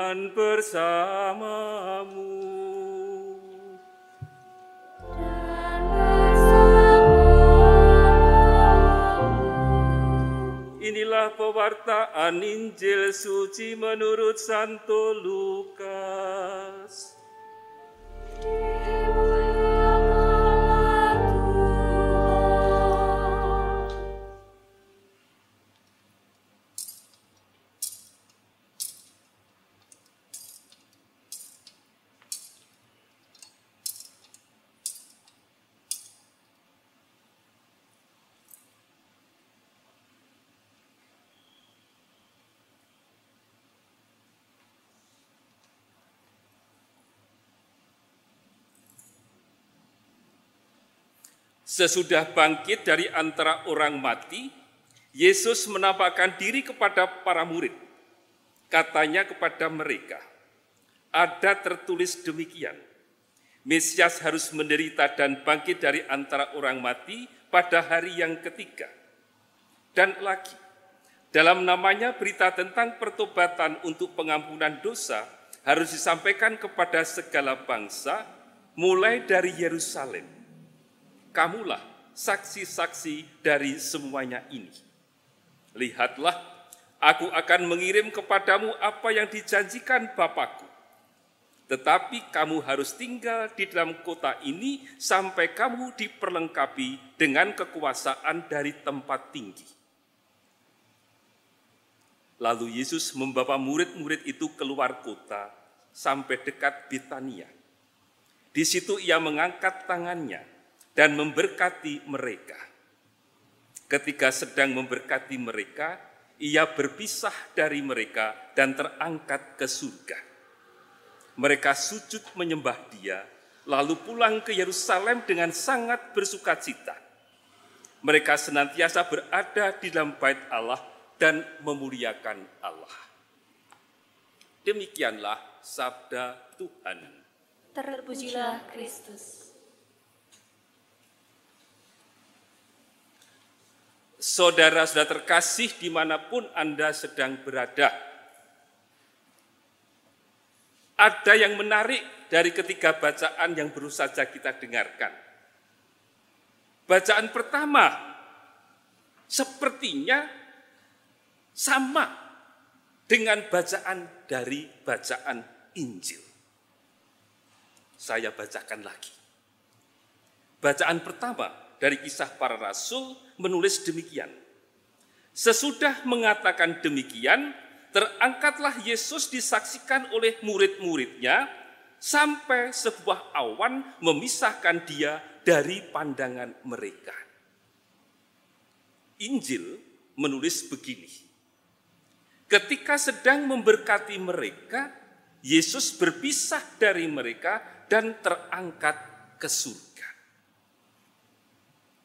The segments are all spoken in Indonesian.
Tuhan bersamamu. dan bersamamu. Inilah pewartaan Injil suci menurut Santo Lukas. Sesudah bangkit dari antara orang mati, Yesus menampakkan diri kepada para murid. Katanya kepada mereka, ada tertulis demikian, Mesias harus menderita dan bangkit dari antara orang mati pada hari yang ketiga. Dan lagi, dalam namanya berita tentang pertobatan untuk pengampunan dosa harus disampaikan kepada segala bangsa, mulai dari Yerusalem kamulah saksi-saksi dari semuanya ini. Lihatlah, aku akan mengirim kepadamu apa yang dijanjikan Bapakku. Tetapi kamu harus tinggal di dalam kota ini sampai kamu diperlengkapi dengan kekuasaan dari tempat tinggi. Lalu Yesus membawa murid-murid itu keluar kota sampai dekat Betania. Di situ ia mengangkat tangannya dan memberkati mereka. Ketika sedang memberkati mereka, ia berpisah dari mereka dan terangkat ke surga. Mereka sujud menyembah dia, lalu pulang ke Yerusalem dengan sangat bersuka cita. Mereka senantiasa berada di dalam bait Allah dan memuliakan Allah. Demikianlah sabda Tuhan. Terpujilah Kristus. Saudara-saudara terkasih di mana pun Anda sedang berada. Ada yang menarik dari ketiga bacaan yang baru saja kita dengarkan. Bacaan pertama sepertinya sama dengan bacaan dari bacaan Injil. Saya bacakan lagi. Bacaan pertama dari kisah para rasul menulis demikian. Sesudah mengatakan demikian, terangkatlah Yesus disaksikan oleh murid-muridnya sampai sebuah awan memisahkan dia dari pandangan mereka. Injil menulis begini. Ketika sedang memberkati mereka, Yesus berpisah dari mereka dan terangkat ke surga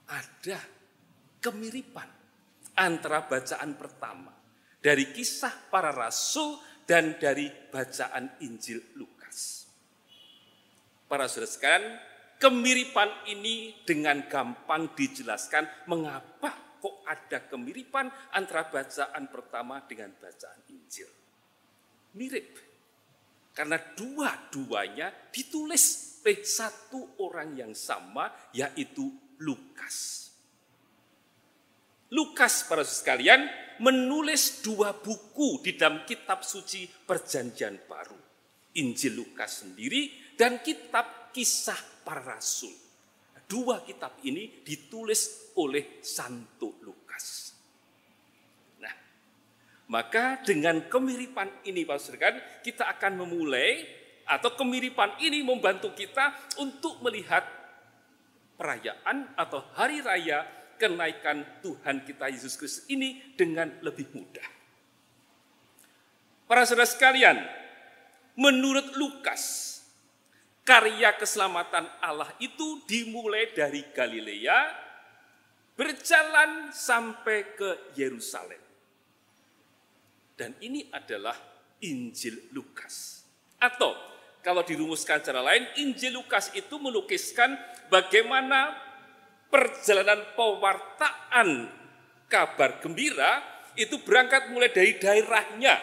ada kemiripan antara bacaan pertama dari kisah para rasul dan dari bacaan Injil Lukas. Para saudara sekalian, kemiripan ini dengan gampang dijelaskan mengapa kok ada kemiripan antara bacaan pertama dengan bacaan Injil. Mirip. Karena dua-duanya ditulis oleh satu orang yang sama yaitu Lukas. Lukas para sekalian menulis dua buku di dalam kitab suci perjanjian baru. Injil Lukas sendiri dan kitab kisah para rasul. Dua kitab ini ditulis oleh Santo Lukas. Nah, maka dengan kemiripan ini Pak Saudara, kita akan memulai atau kemiripan ini membantu kita untuk melihat perayaan atau hari raya kenaikan Tuhan kita Yesus Kristus ini dengan lebih mudah. Para saudara sekalian, menurut Lukas, karya keselamatan Allah itu dimulai dari Galilea, berjalan sampai ke Yerusalem. Dan ini adalah Injil Lukas. Atau kalau dirumuskan secara lain, Injil Lukas itu melukiskan bagaimana perjalanan pewartaan kabar gembira itu berangkat mulai dari daerahnya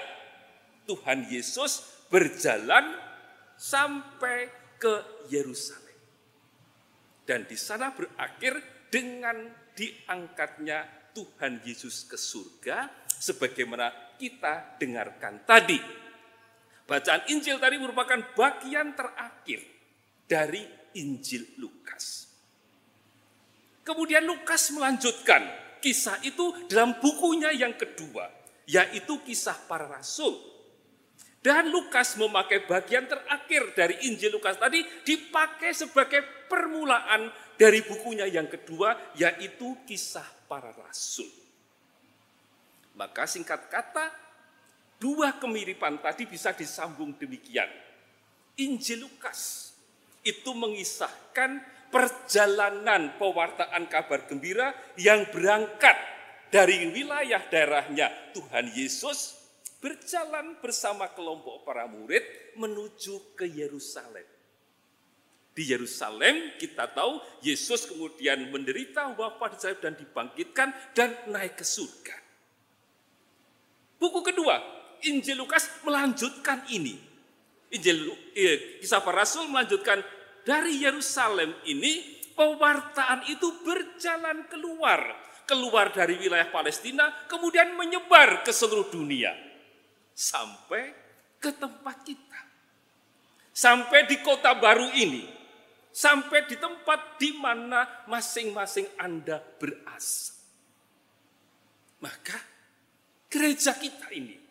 Tuhan Yesus berjalan sampai ke Yerusalem. Dan di sana berakhir dengan diangkatnya Tuhan Yesus ke surga sebagaimana kita dengarkan tadi. Bacaan Injil tadi merupakan bagian terakhir dari Injil Lukas. Kemudian Lukas melanjutkan kisah itu dalam bukunya yang kedua, yaitu kisah para rasul. Dan Lukas memakai bagian terakhir dari Injil Lukas tadi dipakai sebagai permulaan dari bukunya yang kedua, yaitu kisah para rasul. Maka singkat kata, dua kemiripan tadi bisa disambung demikian. Injil Lukas itu mengisahkan perjalanan pewartaan kabar gembira yang berangkat dari wilayah daerahnya Tuhan Yesus berjalan bersama kelompok para murid menuju ke Yerusalem. Di Yerusalem kita tahu Yesus kemudian menderita wafat dan dibangkitkan dan naik ke surga. Buku kedua, Injil Lukas melanjutkan ini. Injil eh, kisah para rasul melanjutkan dari Yerusalem ini pewartaan itu berjalan keluar, keluar dari wilayah Palestina kemudian menyebar ke seluruh dunia sampai ke tempat kita. Sampai di kota baru ini, sampai di tempat di mana masing-masing Anda berasal. Maka gereja kita ini,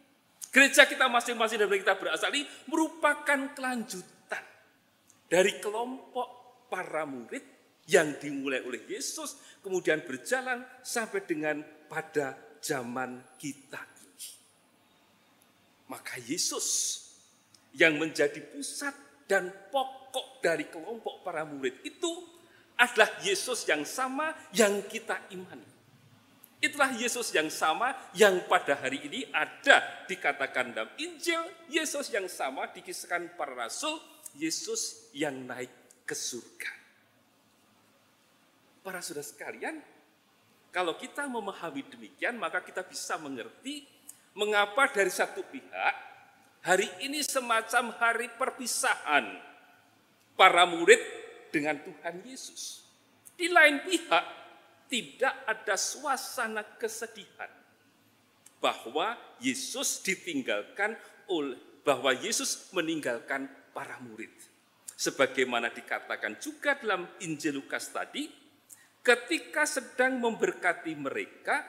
gereja kita masing-masing dan kita berasal ini merupakan kelanjutan dari kelompok para murid yang dimulai oleh Yesus kemudian berjalan sampai dengan pada zaman kita ini. Maka Yesus yang menjadi pusat dan pokok dari kelompok para murid itu adalah Yesus yang sama yang kita imani. Itulah Yesus yang sama yang pada hari ini ada dikatakan dalam Injil. Yesus yang sama dikisahkan para rasul. Yesus yang naik ke surga. Para saudara sekalian, kalau kita memahami demikian, maka kita bisa mengerti mengapa dari satu pihak hari ini semacam hari perpisahan para murid dengan Tuhan Yesus. Di lain pihak, tidak ada suasana kesedihan bahwa Yesus ditinggalkan oleh bahwa Yesus meninggalkan para murid. Sebagaimana dikatakan juga dalam Injil Lukas tadi, ketika sedang memberkati mereka,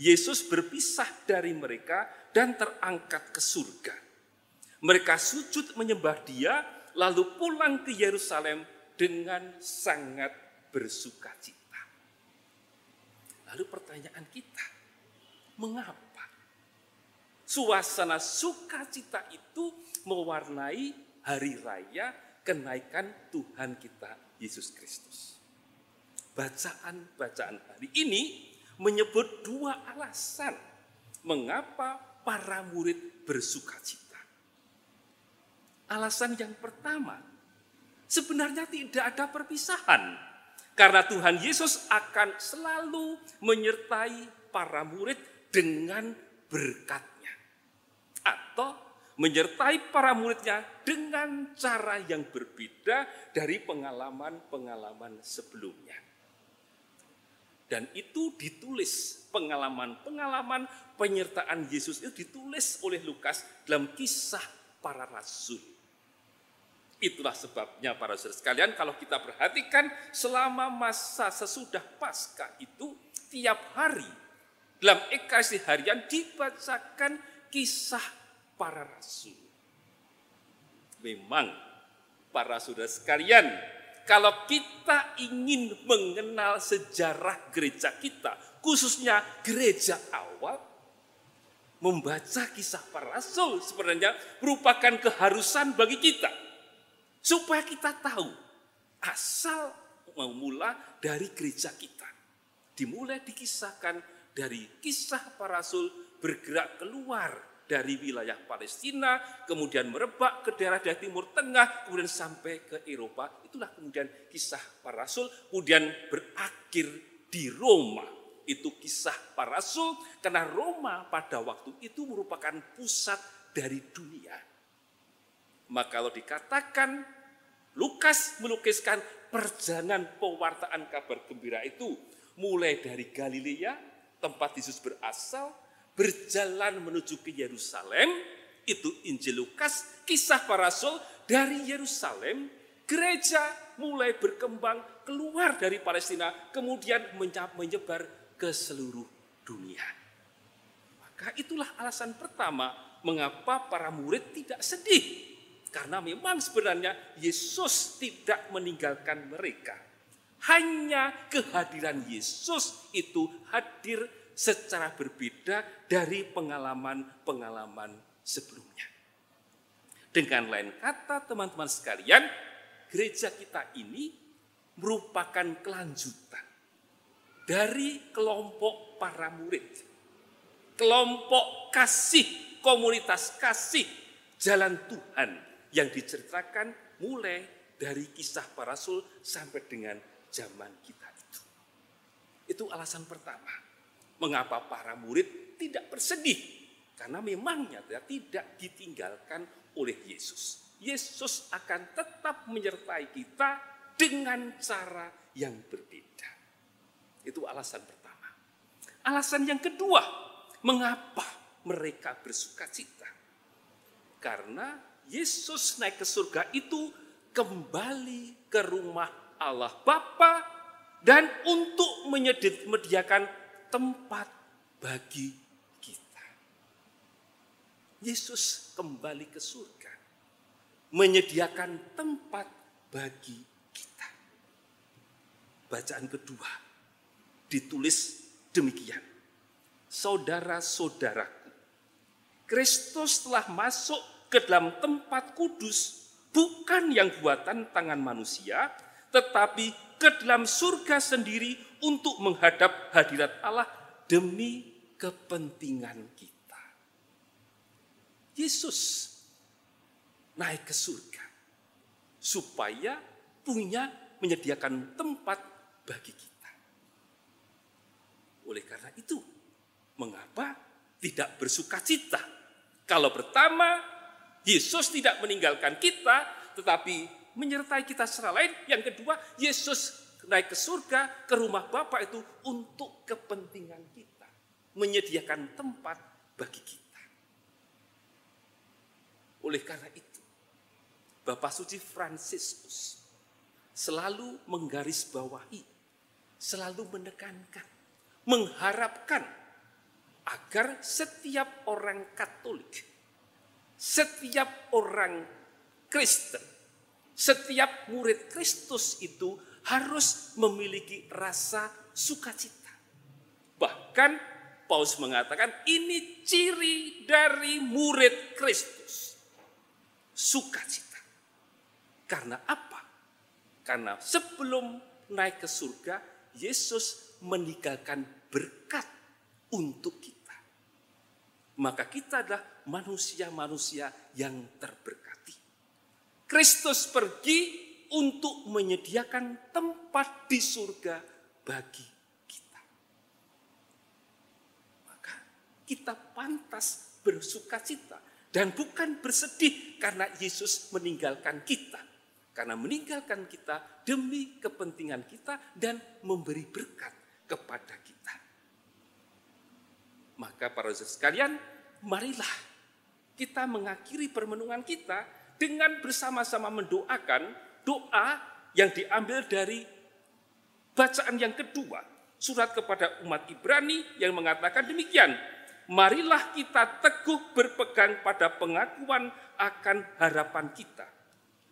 Yesus berpisah dari mereka dan terangkat ke surga. Mereka sujud menyembah Dia, lalu pulang ke Yerusalem dengan sangat bersuka cita. Lalu pertanyaan kita, mengapa suasana sukacita itu mewarnai hari raya kenaikan Tuhan kita Yesus Kristus? Bacaan-bacaan hari ini menyebut dua alasan mengapa para murid bersuka cita. Alasan yang pertama, sebenarnya tidak ada perpisahan. Karena Tuhan Yesus akan selalu menyertai para murid dengan berkatnya. Atau menyertai para muridnya dengan cara yang berbeda dari pengalaman-pengalaman sebelumnya. Dan itu ditulis pengalaman-pengalaman penyertaan Yesus itu ditulis oleh Lukas dalam kisah para rasul. Itulah sebabnya para saudara sekalian kalau kita perhatikan selama masa sesudah pasca itu tiap hari dalam ekaristi harian dibacakan kisah para rasul. Memang para saudara sekalian kalau kita ingin mengenal sejarah gereja kita, khususnya gereja awal, membaca kisah para rasul sebenarnya merupakan keharusan bagi kita. Supaya kita tahu asal memula dari gereja kita. Dimulai dikisahkan dari kisah para rasul bergerak keluar dari wilayah Palestina, kemudian merebak ke daerah-daerah Timur Tengah, kemudian sampai ke Eropa. Itulah kemudian kisah para rasul, kemudian berakhir di Roma. Itu kisah para rasul, karena Roma pada waktu itu merupakan pusat dari dunia. Maka kalau dikatakan Lukas melukiskan perjalanan pewartaan kabar gembira itu mulai dari Galilea, tempat Yesus berasal, berjalan menuju ke Yerusalem, itu Injil Lukas, kisah para rasul dari Yerusalem, gereja mulai berkembang keluar dari Palestina, kemudian menyebar ke seluruh dunia. Maka itulah alasan pertama mengapa para murid tidak sedih karena memang sebenarnya Yesus tidak meninggalkan mereka. Hanya kehadiran Yesus itu hadir secara berbeda dari pengalaman-pengalaman sebelumnya. Dengan lain kata teman-teman sekalian, gereja kita ini merupakan kelanjutan dari kelompok para murid. Kelompok kasih, komunitas kasih jalan Tuhan yang diceritakan mulai dari kisah para rasul sampai dengan zaman kita itu. Itu alasan pertama. Mengapa para murid tidak bersedih? Karena memangnya tidak ditinggalkan oleh Yesus. Yesus akan tetap menyertai kita dengan cara yang berbeda. Itu alasan pertama. Alasan yang kedua, mengapa mereka bersuka cita? Karena Yesus naik ke surga itu kembali ke rumah Allah Bapa dan untuk menyediakan tempat bagi kita. Yesus kembali ke surga, menyediakan tempat bagi kita. Bacaan kedua ditulis demikian. Saudara-saudaraku, Kristus telah masuk ke dalam tempat kudus bukan yang buatan tangan manusia, tetapi ke dalam surga sendiri untuk menghadap hadirat Allah demi kepentingan kita. Yesus naik ke surga supaya punya menyediakan tempat bagi kita. Oleh karena itu, mengapa tidak bersuka cita? Kalau pertama Yesus tidak meninggalkan kita, tetapi menyertai kita secara lain. Yang kedua, Yesus naik ke surga, ke rumah Bapa itu untuk kepentingan kita. Menyediakan tempat bagi kita. Oleh karena itu, Bapak Suci Fransiskus selalu menggarisbawahi, selalu menekankan, mengharapkan agar setiap orang Katolik setiap orang Kristen, setiap murid Kristus itu harus memiliki rasa sukacita. Bahkan Paulus mengatakan ini ciri dari murid Kristus. Sukacita. Karena apa? Karena sebelum naik ke surga, Yesus meninggalkan berkat untuk kita maka kita adalah manusia-manusia yang terberkati. Kristus pergi untuk menyediakan tempat di surga bagi kita. Maka kita pantas bersuka cita dan bukan bersedih karena Yesus meninggalkan kita. Karena meninggalkan kita demi kepentingan kita dan memberi berkat kepada kita. Maka para sekalian, marilah kita mengakhiri permenungan kita dengan bersama-sama mendoakan doa yang diambil dari bacaan yang kedua. Surat kepada umat Ibrani yang mengatakan demikian. Marilah kita teguh berpegang pada pengakuan akan harapan kita.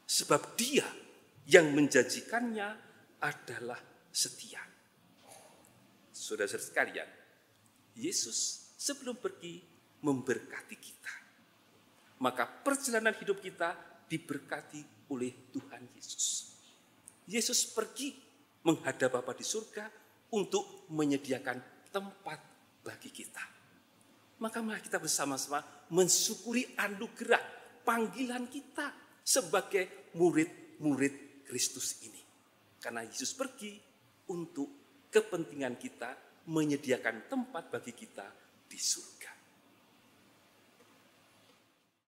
Sebab dia yang menjanjikannya adalah setia. Saudara-saudara sekalian, Yesus sebelum pergi memberkati kita. Maka perjalanan hidup kita diberkati oleh Tuhan Yesus. Yesus pergi menghadap Bapa di surga untuk menyediakan tempat bagi kita. Maka mari kita bersama-sama mensyukuri anugerah panggilan kita sebagai murid-murid Kristus ini. Karena Yesus pergi untuk kepentingan kita menyediakan tempat bagi kita di surga.